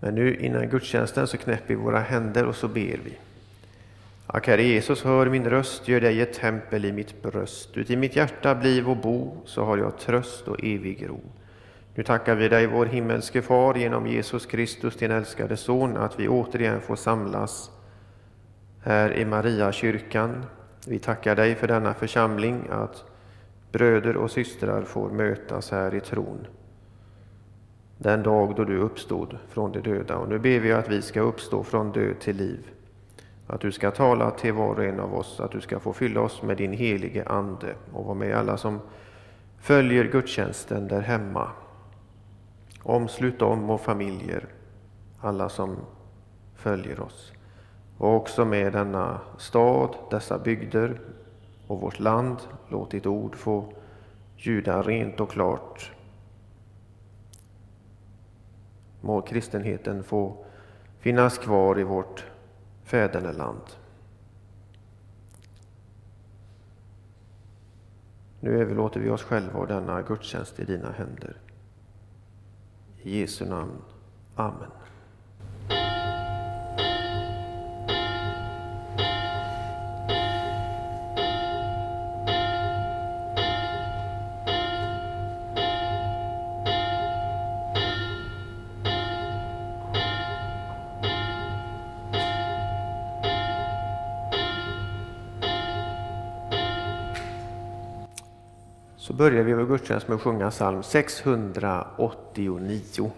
Men nu innan gudstjänsten så knäpper vi våra händer och så ber vi. Ack Herre Jesus, hör min röst, gör dig ett tempel i mitt bröst. Uti mitt hjärta bliv och bo, så har jag tröst och evig ro. Nu tackar vi dig, vår himmelske Far, genom Jesus Kristus, din älskade Son, att vi återigen får samlas här i Mariakyrkan. Vi tackar dig för denna församling, att bröder och systrar får mötas här i tron den dag då du uppstod från de döda. Och nu ber vi att vi ska uppstå från död till liv. Att du ska tala till var och en av oss, att du ska få fylla oss med din helige Ande och vara med alla som följer gudstjänsten där hemma. Omslut dem och familjer, alla som följer oss. Och också med denna stad, dessa bygder och vårt land. Låt ditt ord få ljuda rent och klart Må kristenheten få finnas kvar i vårt fäderneland. Nu överlåter vi oss själva och denna gudstjänst i dina händer. I Jesu namn. Amen. Så börjar vi vår gudstjänst med att sjunga psalm 689.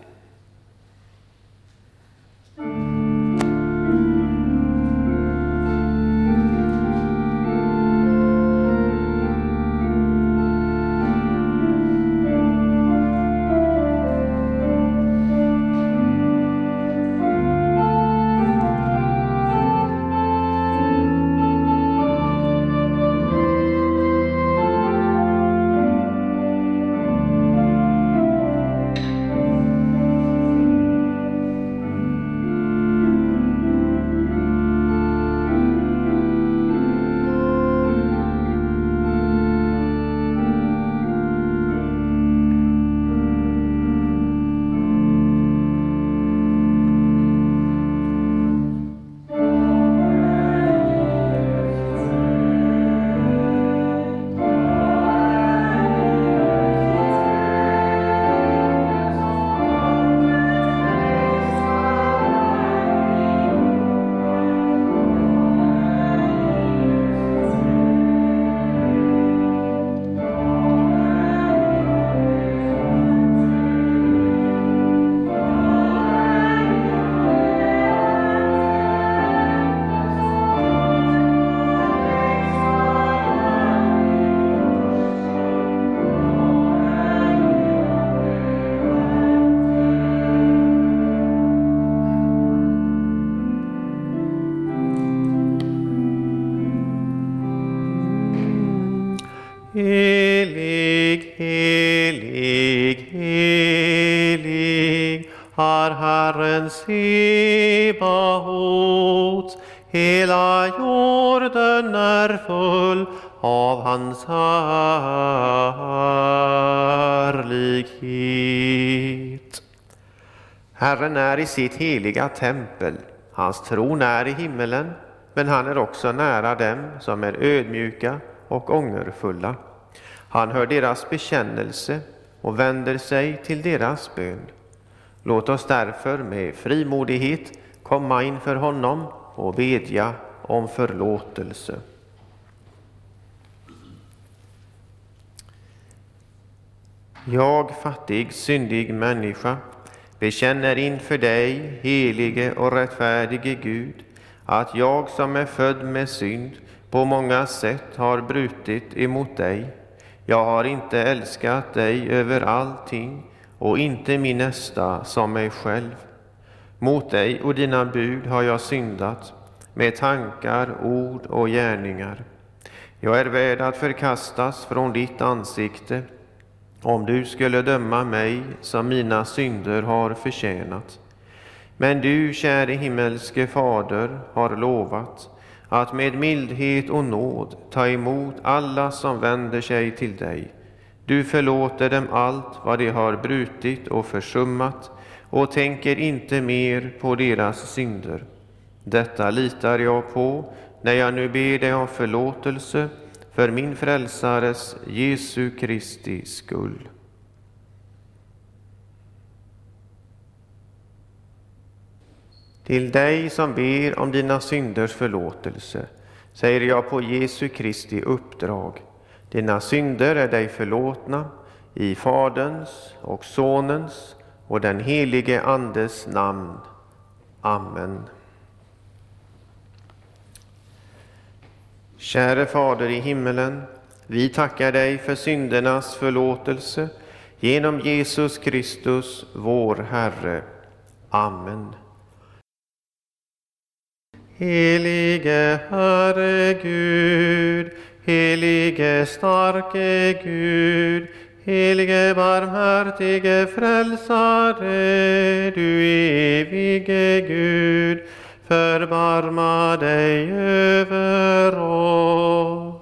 Sebaot. Hela jorden är full av hans härlighet. Herren är i sitt heliga tempel. Hans tron är i himmelen, men han är också nära dem som är ödmjuka och ångerfulla. Han hör deras bekännelse och vänder sig till deras bön. Låt oss därför med frimodighet komma inför honom och bedja om förlåtelse. Jag, fattig, syndig människa, bekänner inför dig, helige och rättfärdige Gud, att jag som är född med synd på många sätt har brutit emot dig. Jag har inte älskat dig över allting och inte min nästa som mig själv. Mot dig och dina bud har jag syndat med tankar, ord och gärningar. Jag är värd att förkastas från ditt ansikte om du skulle döma mig som mina synder har förtjänat. Men du, käre himmelske Fader, har lovat att med mildhet och nåd ta emot alla som vänder sig till dig du förlåter dem allt vad de har brutit och försummat och tänker inte mer på deras synder. Detta litar jag på när jag nu ber dig om förlåtelse för min frälsares Jesu Kristi skull. Till dig som ber om dina synders förlåtelse säger jag på Jesu Kristi uppdrag. Dina synder är dig förlåtna i Faderns och Sonens och den helige Andes namn. Amen. Käre Fader i himmelen, vi tackar dig för syndernas förlåtelse genom Jesus Kristus, vår Herre. Amen. Helige Herre Gud, helige starke Gud, helige barmhärtige frälsare, du evige Gud, förbarma dig över oss.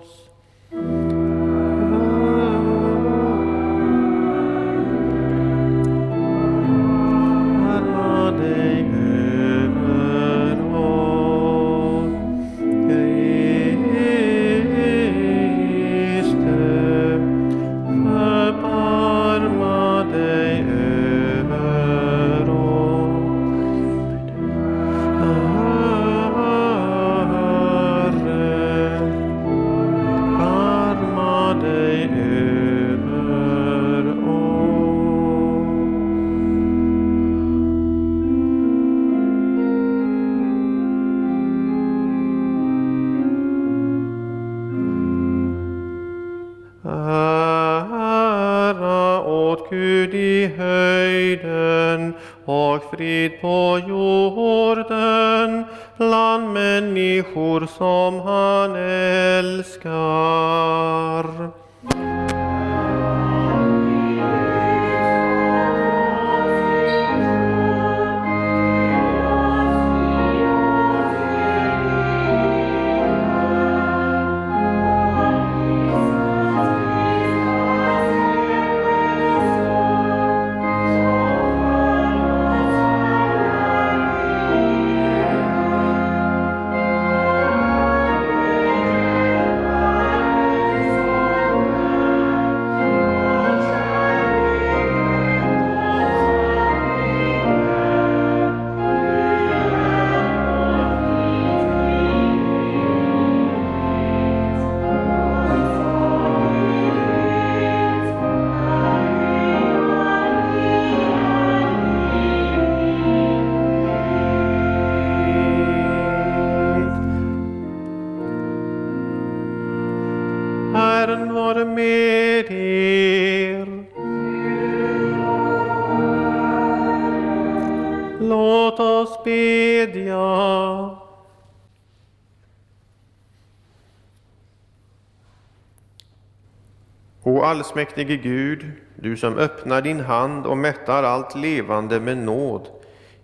Allsmäktige Gud, du som öppnar din hand och mättar allt levande med nåd,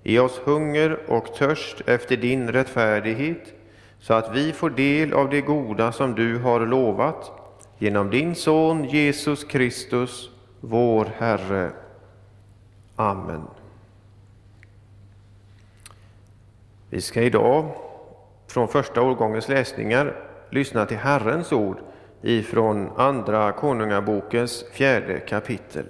ge oss hunger och törst efter din rättfärdighet, så att vi får del av det goda som du har lovat, genom din Son Jesus Kristus, vår Herre. Amen. Vi ska idag från första årgångens läsningar lyssna till Herrens ord ifrån Andra Konungabokens fjärde kapitel.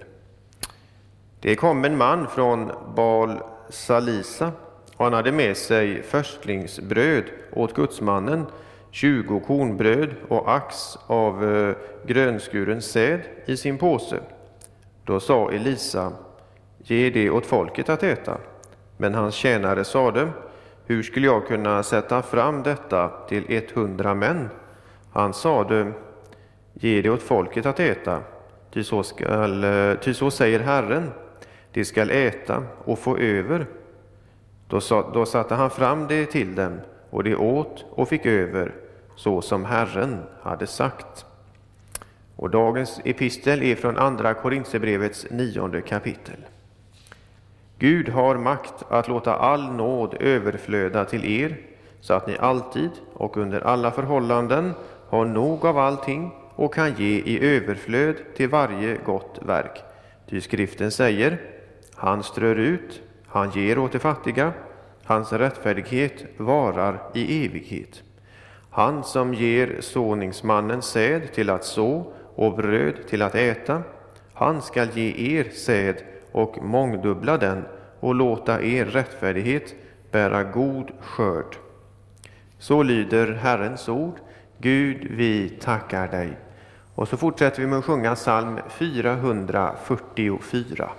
Det kom en man från Bal Salisa och han hade med sig förstlingsbröd åt gudsmannen, tjugo kornbröd och ax av eh, grönskuren säd i sin påse. Då sa Elisa, ge det åt folket att äta. Men hans tjänare sade, hur skulle jag kunna sätta fram detta till ett hundra män? Han sade, ge det åt folket att äta, ty så, skall, eh, ty så säger Herren, de skall äta och få över. Då, sa, då satte han fram det till dem, och de åt och fick över, så som Herren hade sagt. Och dagens epistel är från Andra Korintierbrevets nionde kapitel. Gud har makt att låta all nåd överflöda till er, så att ni alltid och under alla förhållanden har nog av allting och kan ge i överflöd till varje gott verk. Ty skriften säger, han strör ut, han ger åt de fattiga, hans rättfärdighet varar i evighet. Han som ger såningsmannen säd till att så och bröd till att äta, han skall ge er säd och mångdubbla den och låta er rättfärdighet bära god skörd. Så lyder Herrens ord. Gud, vi tackar dig. Och så fortsätter vi med att sjunga psalm 444.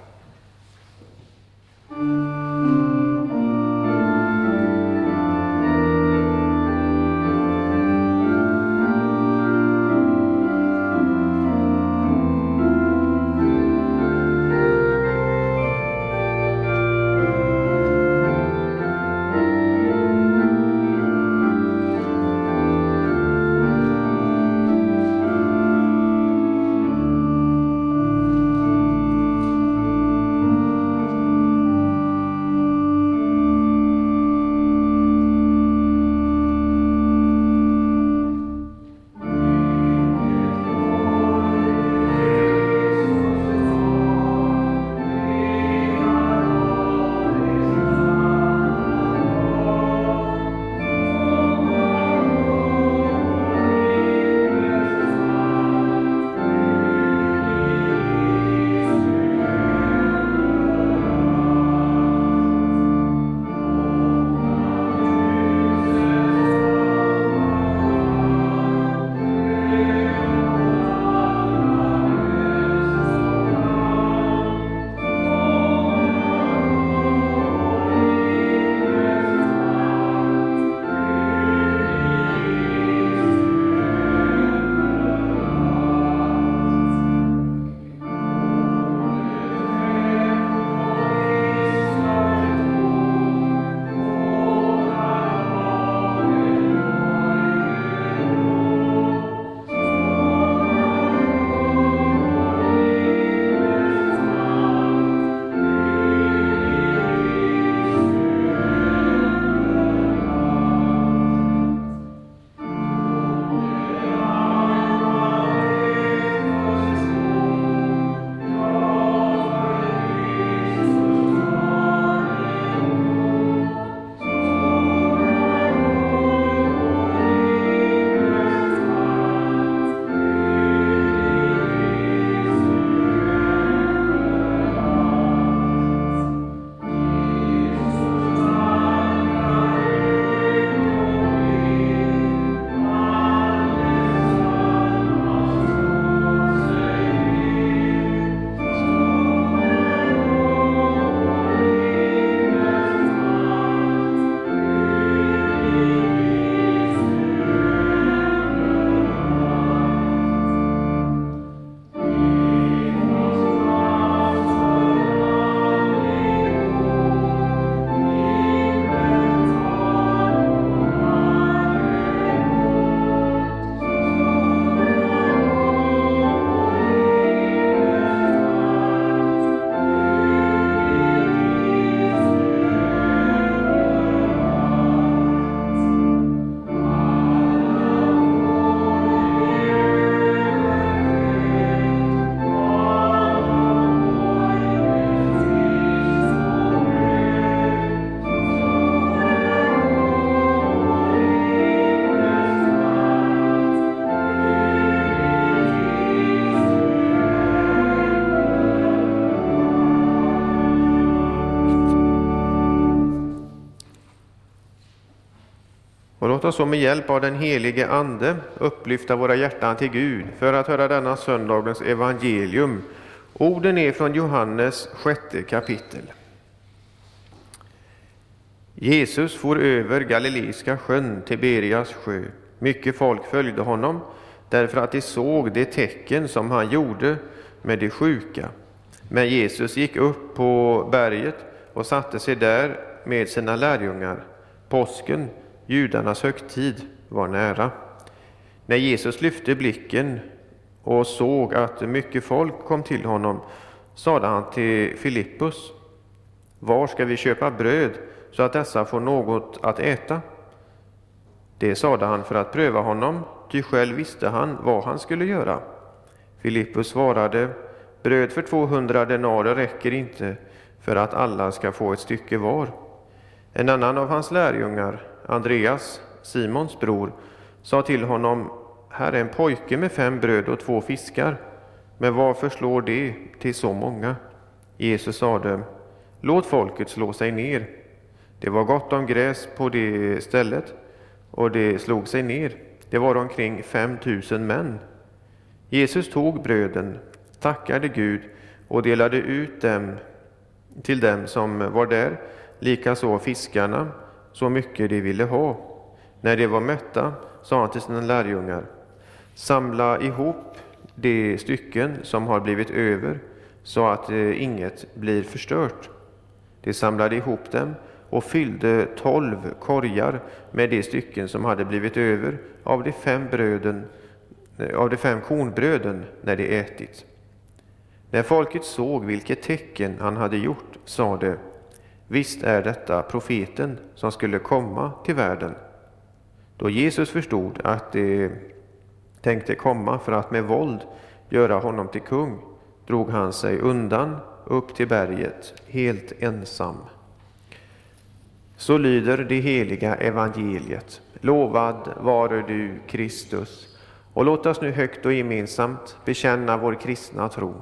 Låt oss så med hjälp av den helige Ande upplyfta våra hjärtan till Gud för att höra denna söndagens evangelium. Orden är från Johannes sjätte kapitel. Jesus for över Galileiska sjön, Tiberias sjö. Mycket folk följde honom därför att de såg det tecken som han gjorde med de sjuka. Men Jesus gick upp på berget och satte sig där med sina lärjungar. Påsken Judarnas högtid var nära. När Jesus lyfte blicken och såg att mycket folk kom till honom sade han till Filippus Var ska vi köpa bröd så att dessa får något att äta? Det sade han för att pröva honom, ty själv visste han vad han skulle göra. Filippus svarade, bröd för 200 denarer räcker inte för att alla ska få ett stycke var. En annan av hans lärjungar, Andreas, Simons bror, sa till honom, här är en pojke med fem bröd och två fiskar, men varför slår det till så många? Jesus sade, låt folket slå sig ner. Det var gott om gräs på det stället, och det slog sig ner. Det var omkring fem tusen män. Jesus tog bröden, tackade Gud och delade ut dem till dem som var där, likaså fiskarna, så mycket de ville ha. När de var mätta sa han till sina lärjungar, samla ihop de stycken som har blivit över, så att eh, inget blir förstört. De samlade ihop dem och fyllde tolv korgar med de stycken som hade blivit över av de fem, bröden, eh, av de fem kornbröden när de ätit. När folket såg vilket tecken han hade gjort sade Visst är detta profeten som skulle komma till världen. Då Jesus förstod att de tänkte komma för att med våld göra honom till kung drog han sig undan upp till berget helt ensam. Så lyder det heliga evangeliet. Lovad vare du, Kristus. Och låt oss nu högt och gemensamt bekänna vår kristna tro.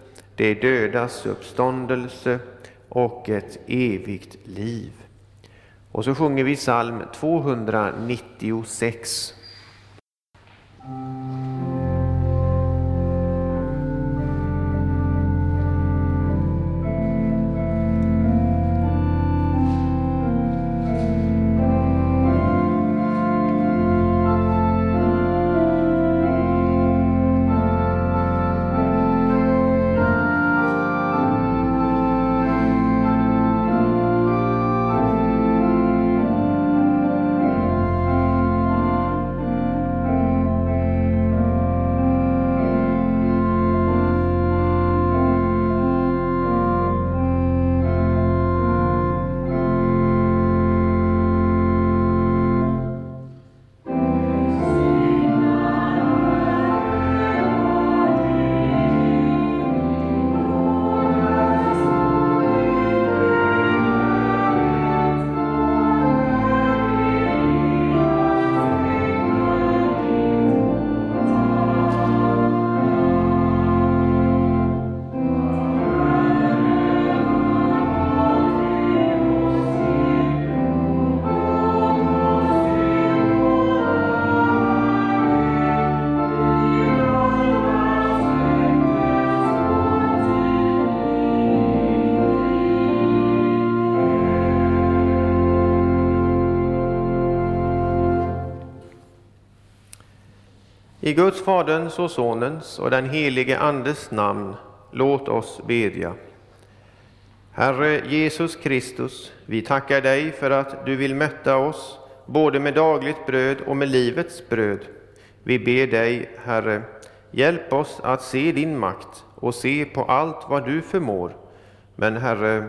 de dödas uppståndelse och ett evigt liv. Och så sjunger vi psalm 296. I Guds, Faderns och Sonens och den helige Andes namn, låt oss bedja. Herre Jesus Kristus, vi tackar dig för att du vill mätta oss både med dagligt bröd och med livets bröd. Vi ber dig, Herre, hjälp oss att se din makt och se på allt vad du förmår. Men Herre,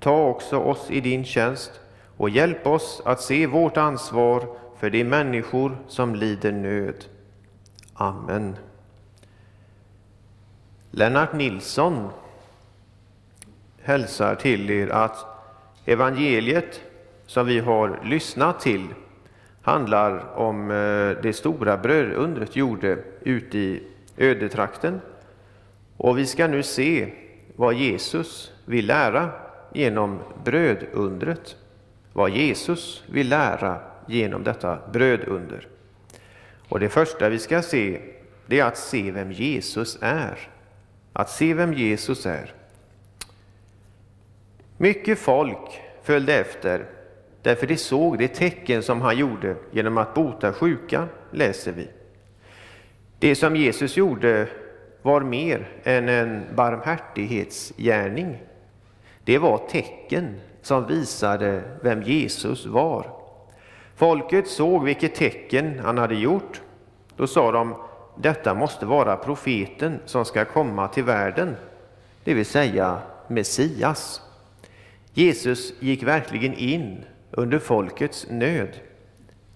ta också oss i din tjänst och hjälp oss att se vårt ansvar för de människor som lider nöd. Amen. Lennart Nilsson hälsar till er att evangeliet som vi har lyssnat till handlar om eh, det stora brödundret gjorde ute i ödetrakten. Och vi ska nu se vad Jesus vill lära genom brödundret. Vad Jesus vill lära genom detta brödunder. Och det första vi ska se, det är att se vem Jesus är. Att se vem Jesus är. Mycket folk följde efter därför de såg det tecken som han gjorde genom att bota sjuka, läser vi. Det som Jesus gjorde var mer än en barmhärtighetsgärning. Det var tecken som visade vem Jesus var. Folket såg vilket tecken han hade gjort. Då sa de, detta måste vara profeten som ska komma till världen, det vill säga Messias. Jesus gick verkligen in under folkets nöd.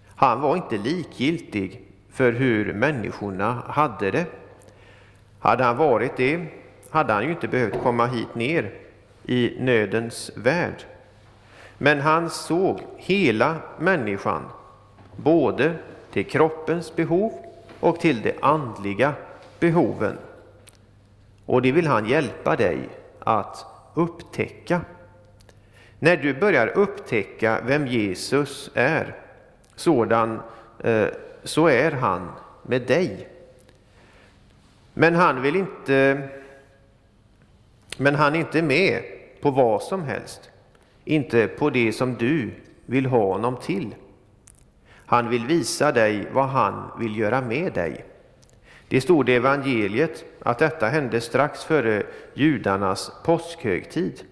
Han var inte likgiltig för hur människorna hade det. Hade han varit det hade han ju inte behövt komma hit ner i nödens värld. Men han såg hela människan, både till kroppens behov och till de andliga behoven. Och det vill han hjälpa dig att upptäcka. När du börjar upptäcka vem Jesus är, sådan, eh, så är han med dig. Men han vill inte men han är inte med på vad som helst, inte på det som du vill ha honom till. Han vill visa dig vad han vill göra med dig. Det stod i evangeliet att detta hände strax före judarnas påskhögtid.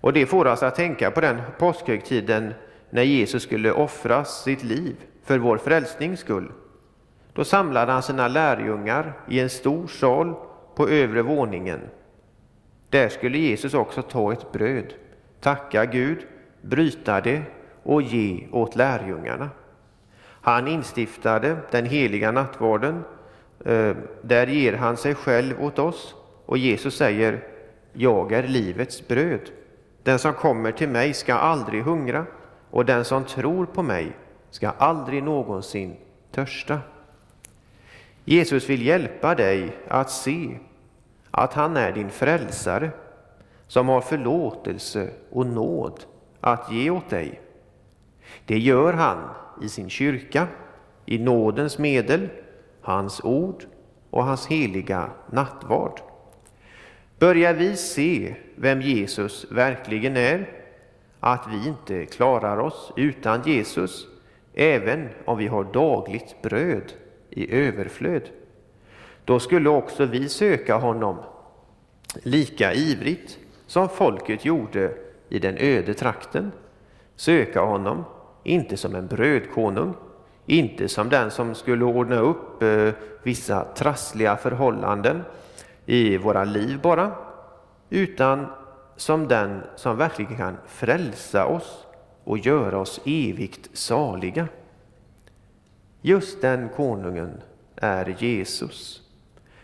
Och det får oss att tänka på den påskhögtiden när Jesus skulle offra sitt liv för vår frälsnings skull. Då samlade han sina lärjungar i en stor sal på övre våningen. Där skulle Jesus också ta ett bröd, tacka Gud, bryta det och ge åt lärjungarna. Han instiftade den heliga nattvarden. Eh, där ger han sig själv åt oss och Jesus säger Jag är livets bröd. Den som kommer till mig ska aldrig hungra och den som tror på mig ska aldrig någonsin törsta. Jesus vill hjälpa dig att se att han är din frälsare som har förlåtelse och nåd att ge åt dig. Det gör han i sin kyrka, i nådens medel, hans ord och hans heliga nattvard. Börjar vi se vem Jesus verkligen är, att vi inte klarar oss utan Jesus, även om vi har dagligt bröd i överflöd, då skulle också vi söka honom lika ivrigt som folket gjorde i den öde trakten, söka honom inte som en brödkonung, inte som den som skulle ordna upp eh, vissa trassliga förhållanden i våra liv bara, utan som den som verkligen kan frälsa oss och göra oss evigt saliga. Just den konungen är Jesus.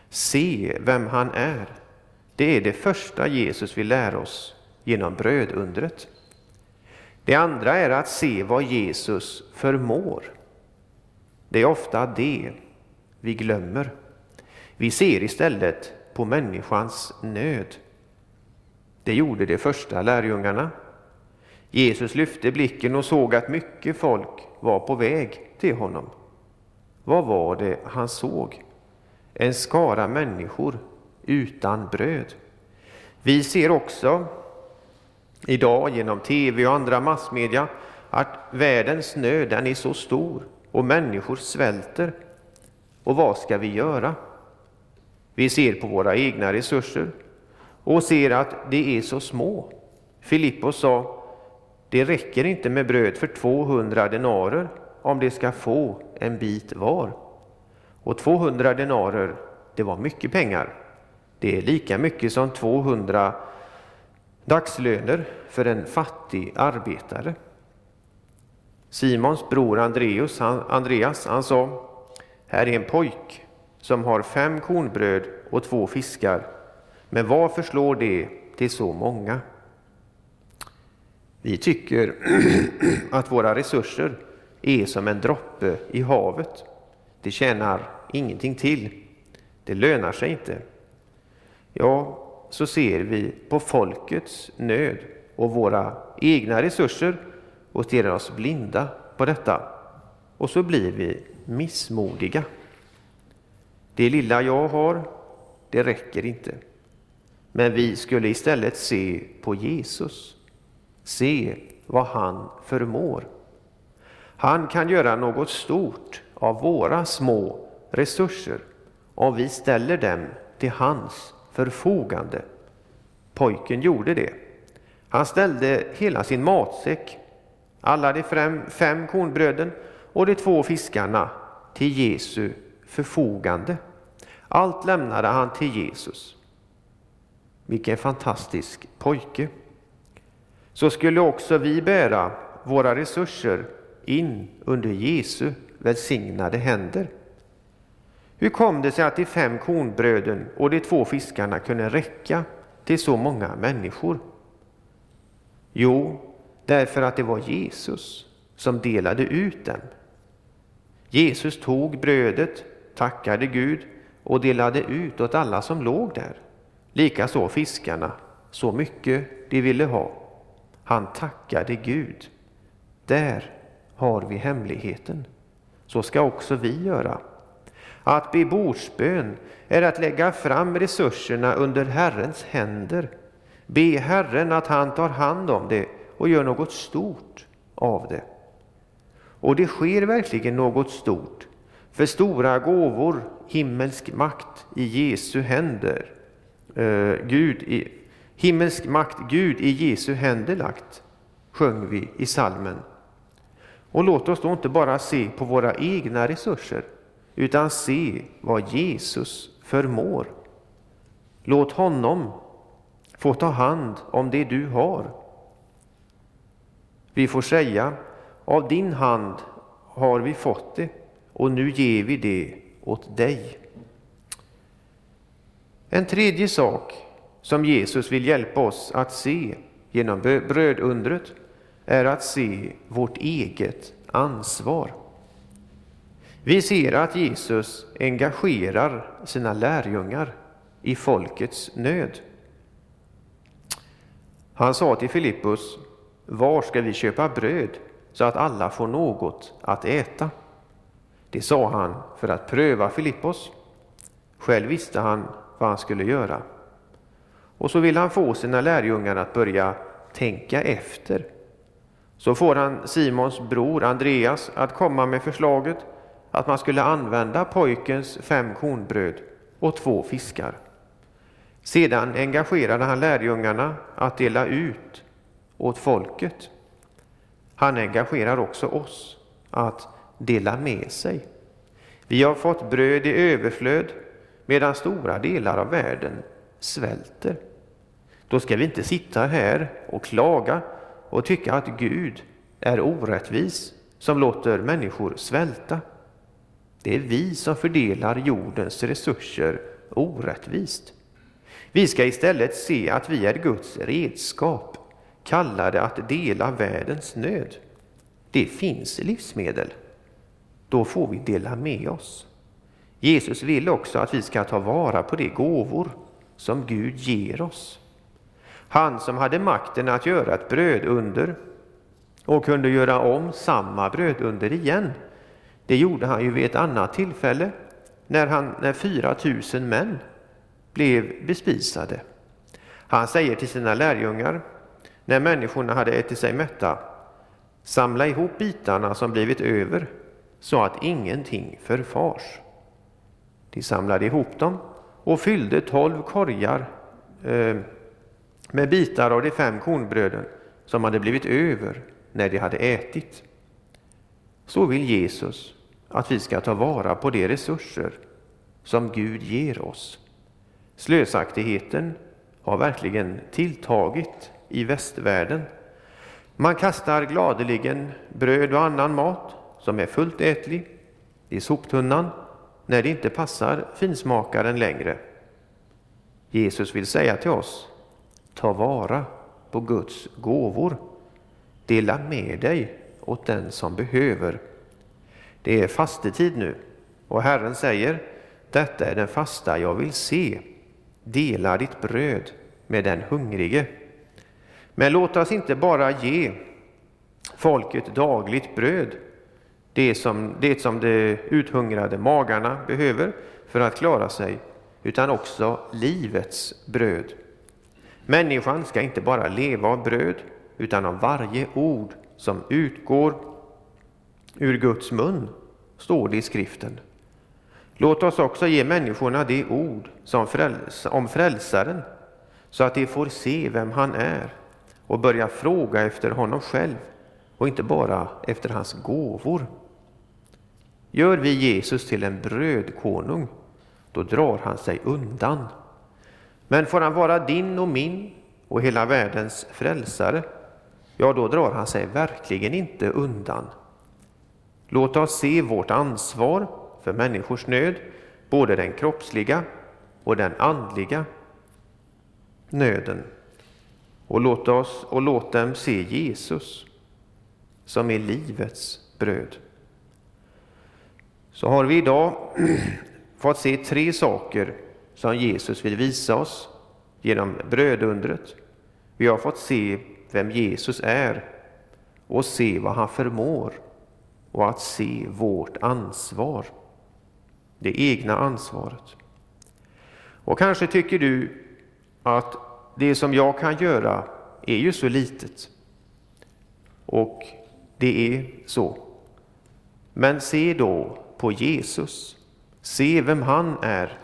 Se vem han är. Det är det första Jesus vill lära oss genom brödundret. Det andra är att se vad Jesus förmår. Det är ofta det vi glömmer. Vi ser istället på människans nöd. Det gjorde de första lärjungarna. Jesus lyfte blicken och såg att mycket folk var på väg till honom. Vad var det han såg? En skara människor utan bröd. Vi ser också idag genom tv och andra massmedia att världens nöd den är så stor och människor svälter. Och vad ska vi göra? Vi ser på våra egna resurser och ser att de är så små. Filippos sa, det räcker inte med bröd för 200 denarer om de ska få en bit var. Och 200 denarer, det var mycket pengar. Det är lika mycket som 200 dagslöner för en fattig arbetare. Simons bror Andreas, han, Andreas, han sa, här är en pojk som har fem kornbröd och två fiskar, men vad förslår det till så många? Vi tycker att våra resurser är som en droppe i havet. Det tjänar ingenting till. Det lönar sig inte. Ja, så ser vi på folkets nöd och våra egna resurser och stirrar oss blinda på detta. Och så blir vi missmodiga. Det lilla jag har, det räcker inte. Men vi skulle istället se på Jesus, se vad han förmår. Han kan göra något stort av våra små resurser om vi ställer dem till hans förfogande. Pojken gjorde det. Han ställde hela sin matsäck, alla de fem, fem kornbröden och de två fiskarna till Jesu förfogande. Allt lämnade han till Jesus. Vilken fantastisk pojke! Så skulle också vi bära våra resurser in under Jesu välsignade händer. Hur kom det sig att de fem kornbröden och de två fiskarna kunde räcka till så många människor? Jo, därför att det var Jesus som delade ut dem. Jesus tog brödet, tackade Gud och delade ut åt alla som låg där. Likaså fiskarna, så mycket de ville ha. Han tackade Gud. Där har vi hemligheten. Så ska också vi göra. Att be bordsbön är att lägga fram resurserna under Herrens händer. Be Herren att han tar hand om det och gör något stort av det. Och det sker verkligen något stort, för stora gåvor, himmelsk makt i Jesu händer, eh, Gud i, himmelsk makt Gud i Jesu händer lagt, sjöng vi i salmen. Och låt oss då inte bara se på våra egna resurser, utan se vad Jesus förmår. Låt honom få ta hand om det du har. Vi får säga, av din hand har vi fått det och nu ger vi det åt dig. En tredje sak som Jesus vill hjälpa oss att se genom brödundret är att se vårt eget ansvar. Vi ser att Jesus engagerar sina lärjungar i folkets nöd. Han sa till Filippus, var ska vi köpa bröd så att alla får något att äta? Det sa han för att pröva Filippos. Själv visste han vad han skulle göra. Och så vill han få sina lärjungar att börja tänka efter. Så får han Simons bror Andreas att komma med förslaget att man skulle använda pojkens fem kornbröd och två fiskar. Sedan engagerade han lärjungarna att dela ut åt folket. Han engagerar också oss att dela med sig. Vi har fått bröd i överflöd medan stora delar av världen svälter. Då ska vi inte sitta här och klaga och tycka att Gud är orättvis som låter människor svälta. Det är vi som fördelar jordens resurser orättvist. Vi ska istället se att vi är Guds redskap, kallade att dela världens nöd. Det finns livsmedel. Då får vi dela med oss. Jesus vill också att vi ska ta vara på de gåvor som Gud ger oss. Han som hade makten att göra ett brödunder och kunde göra om samma brödunder igen. Det gjorde han ju vid ett annat tillfälle när, han, när 4 000 män blev bespisade. Han säger till sina lärjungar när människorna hade ätit sig mätta Samla ihop bitarna som blivit över så att ingenting förfars. De samlade ihop dem och fyllde tolv korgar eh, med bitar av de fem kornbröden som hade blivit över när de hade ätit. Så vill Jesus att vi ska ta vara på de resurser som Gud ger oss. Slösaktigheten har verkligen tilltagit i västvärlden. Man kastar gladeligen bröd och annan mat som är fullt ätlig i soptunnan när det inte passar finsmakaren längre. Jesus vill säga till oss, ta vara på Guds gåvor. Dela med dig åt den som behöver det är fastetid nu och Herren säger, detta är den fasta jag vill se. Dela ditt bröd med den hungrige. Men låt oss inte bara ge folket dagligt bröd, det som, det som de uthungrade magarna behöver för att klara sig, utan också livets bröd. Människan ska inte bara leva av bröd, utan av varje ord som utgår ur Guds mun, står det i skriften. Låt oss också ge människorna det ord som fräls om frälsaren, så att de får se vem han är och börja fråga efter honom själv och inte bara efter hans gåvor. Gör vi Jesus till en brödkonung, då drar han sig undan. Men får han vara din och min och hela världens frälsare, ja, då drar han sig verkligen inte undan. Låt oss se vårt ansvar för människors nöd, både den kroppsliga och den andliga nöden. Och låt, oss, och låt dem se Jesus som är livets bröd. Så har vi idag fått se tre saker som Jesus vill visa oss genom brödundret. Vi har fått se vem Jesus är och se vad han förmår och att se vårt ansvar, det egna ansvaret. Och kanske tycker du att det som jag kan göra är ju så litet. Och det är så. Men se då på Jesus. Se vem han är.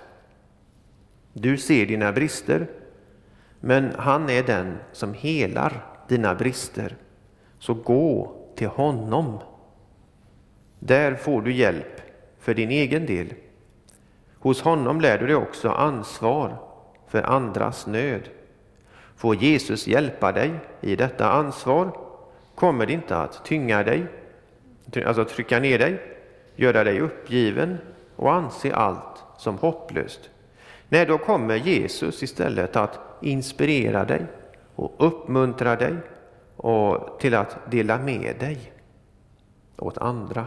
Du ser dina brister, men han är den som helar dina brister. Så gå till honom. Där får du hjälp för din egen del. Hos honom lär du dig också ansvar för andras nöd. Får Jesus hjälpa dig i detta ansvar kommer det inte att tynga dig, alltså trycka ner dig, göra dig uppgiven och anse allt som hopplöst. Nej, då kommer Jesus istället att inspirera dig och uppmuntra dig och till att dela med dig åt andra.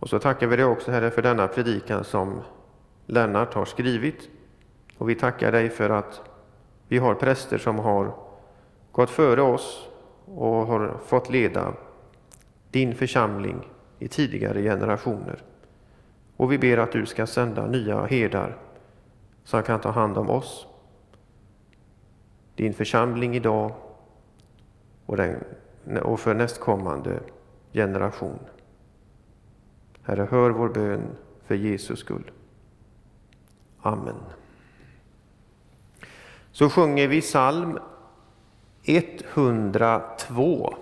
Och så tackar vi dig också, Herre, för denna predikan som Lennart har skrivit. Och vi tackar dig för att vi har präster som har gått före oss och har fått leda din församling i tidigare generationer. Och vi ber att du ska sända nya herdar som kan ta hand om oss, din församling idag och, den, och för nästkommande generation. Herre, hör vår bön för Jesus skull. Amen. Så sjunger vi psalm 102.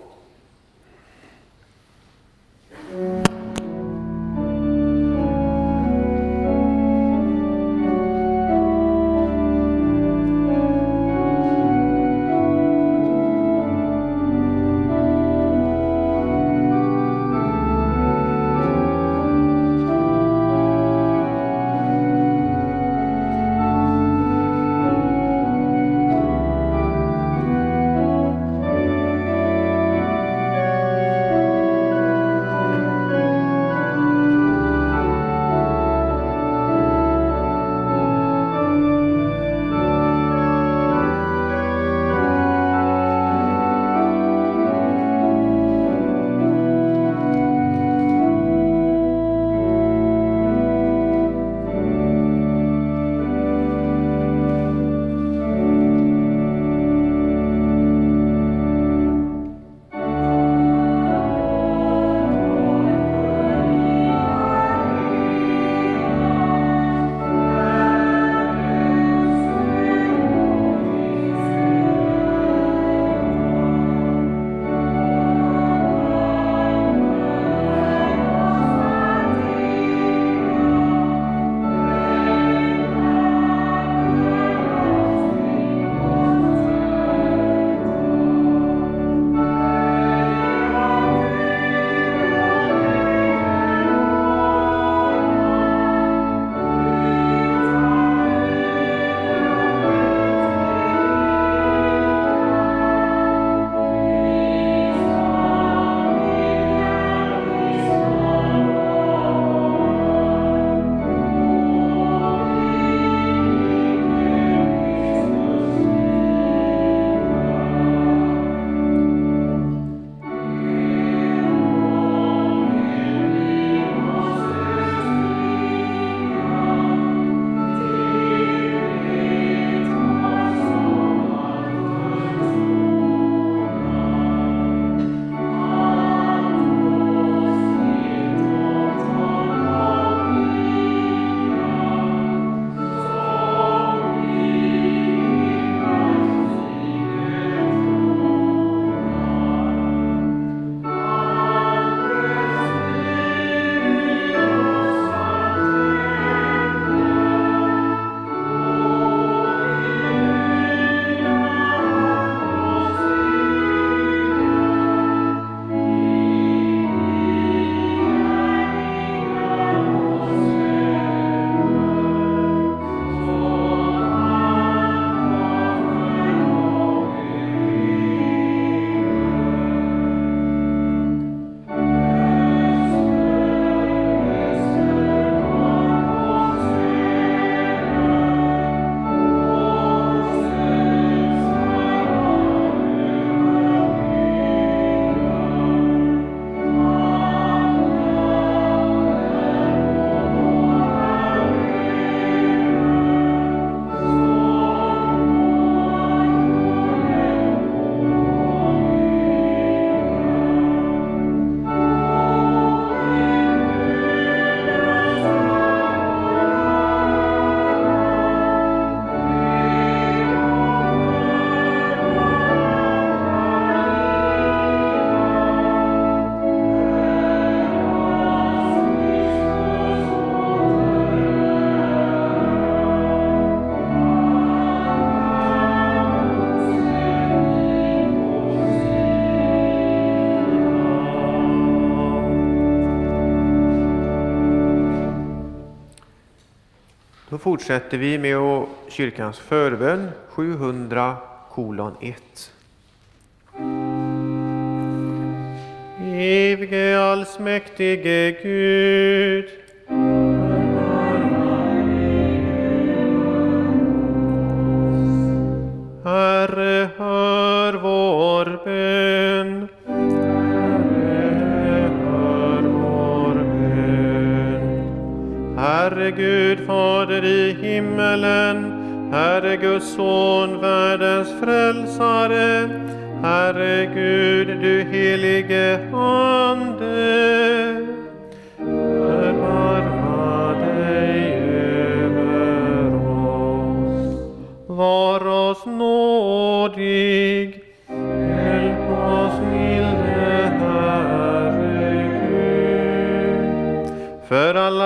Fortsätter vi med kyrkans förbön 700 kolon 1. Evige allsmäktige Gud Herre, hör vår bön. Herre Gud, Fader i himmelen, Herre Guds son, världens frälsare, Herre Gud, du helige Ande. Förbarma dig över oss. Var oss nådig.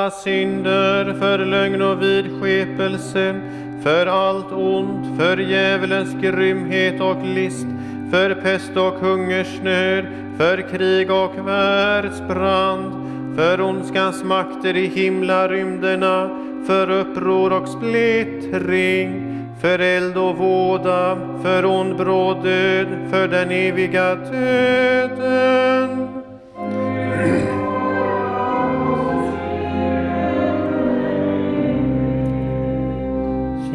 Alla synder, för lögn och vidskepelse, för allt ont, för djävulens grymhet och list, för pest och hungersnöd, för krig och världsbrand, för ondskans makter i himlarymderna, för uppror och splittring, för eld och våda, för ond bråd död, för den eviga döden.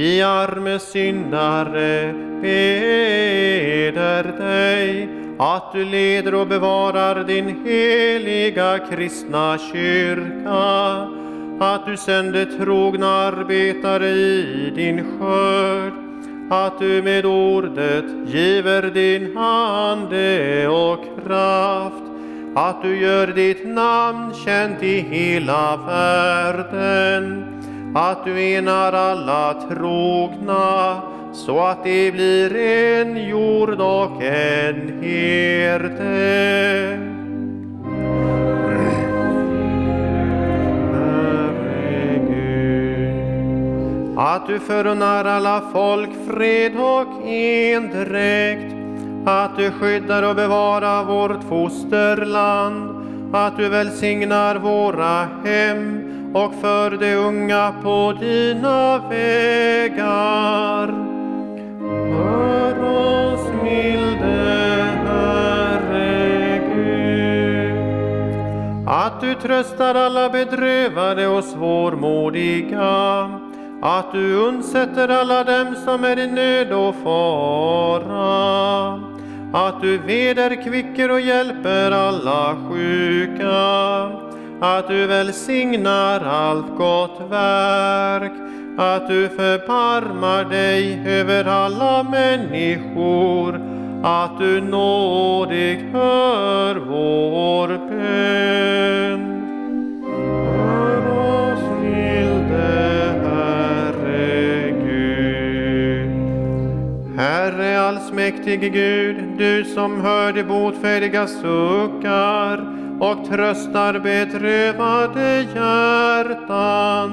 Vi arme syndare beder dig att du leder och bevarar din heliga kristna kyrka, att du sänder trogna arbetare i din skörd, att du med ordet giver din ande och kraft, att du gör ditt namn känt i hela världen, att du enar alla trogna, så att det blir en jord och en herde. Herre Gud, att du förunnar alla folk fred och endräkt, att du skyddar och bevarar vårt fosterland, att du välsignar våra hem och för de unga på dina vägar. Hör oss, milde Herre Gud. Att du tröstar alla bedrövade och svårmodiga. Att du undsätter alla dem som är i nöd och fara. Att du vederkvicker och hjälper alla sjuka. Att du välsignar allt gott verk att du förbarmar dig över alla människor, att du nådigt hör vår bön. Hör oss, milde Herre Gud. Herre allsmäktige Gud, du som hör de botfärdiga suckar och tröstar bedrövade hjärtan.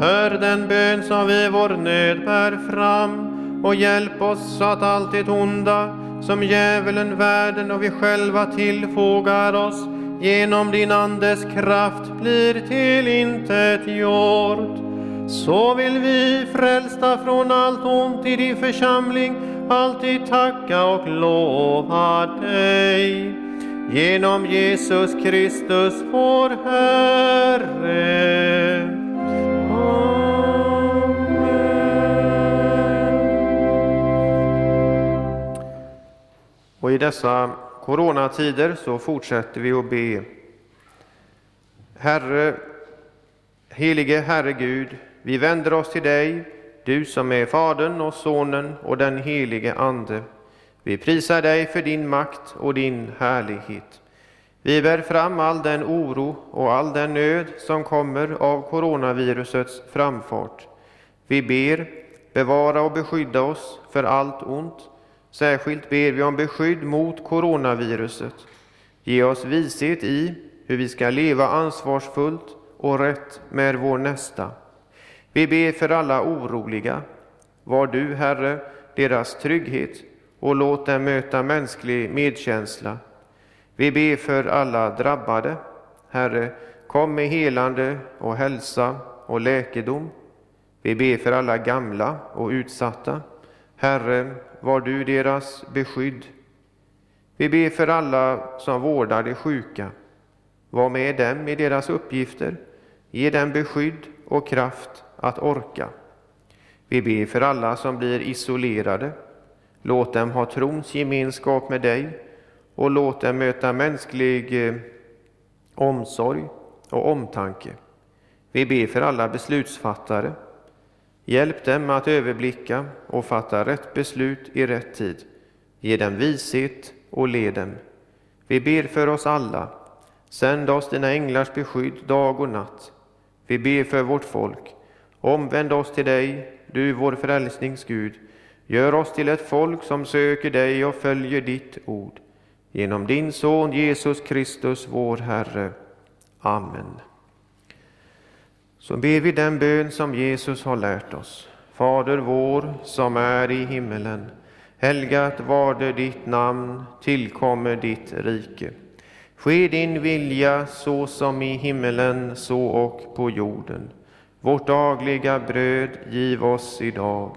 Hör den bön som vi vår nöd bär fram och hjälp oss så att allt det onda som djävulen, världen och vi själva tillfogar oss genom din Andes kraft blir till intet gjort. Så vill vi frälsta från allt ont i din församling alltid tacka och lova dig. Genom Jesus Kristus vår Herre. Och i dessa coronatider så fortsätter vi att be. Herre, helige Herre Gud, vi vänder oss till dig, du som är Fadern och Sonen och den helige Ande. Vi prisar dig för din makt och din härlighet. Vi bär fram all den oro och all den nöd som kommer av coronavirusets framfart. Vi ber, bevara och beskydda oss för allt ont. Särskilt ber vi om beskydd mot coronaviruset. Ge oss vishet i hur vi ska leva ansvarsfullt och rätt med vår nästa. Vi ber för alla oroliga. Var du, Herre, deras trygghet och låt dem möta mänsklig medkänsla. Vi ber för alla drabbade. Herre, kom med helande och hälsa och läkedom. Vi ber för alla gamla och utsatta. Herre, var du deras beskydd. Vi ber för alla som vårdar de sjuka. Var med dem i deras uppgifter. Ge dem beskydd och kraft att orka. Vi ber för alla som blir isolerade. Låt dem ha trons gemenskap med dig och låt dem möta mänsklig eh, omsorg och omtanke. Vi ber för alla beslutsfattare. Hjälp dem att överblicka och fatta rätt beslut i rätt tid. Ge dem vishet och led dem. Vi ber för oss alla. Sänd oss dina änglars beskydd dag och natt. Vi ber för vårt folk. Omvänd oss till dig, du vår frälsnings Gud. Gör oss till ett folk som söker dig och följer ditt ord. Genom din Son Jesus Kristus, vår Herre. Amen. Så ber vi den bön som Jesus har lärt oss. Fader vår som är i himmelen. Helgat varde ditt namn, tillkommer ditt rike. Ske din vilja så som i himmelen, så och på jorden. Vårt dagliga bröd giv oss idag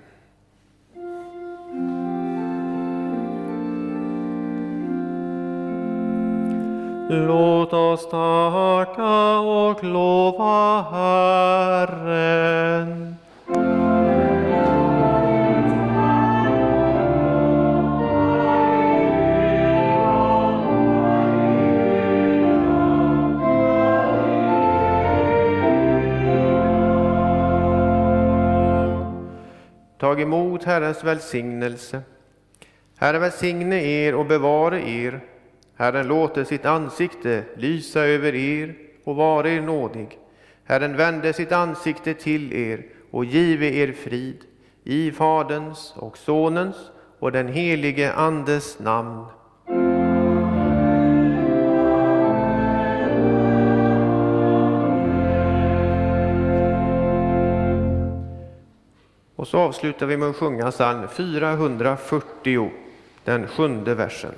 Låt oss tacka och lova Herren. Tag emot Herrens välsignelse. Herre välsigne er och bevare er. Herren låter sitt ansikte lysa över er och vare er nådig. Herren vände sitt ansikte till er och give er frid. I Faderns och Sonens och den helige Andes namn. Och så avslutar vi med att sjunga psalm 440, den sjunde versen.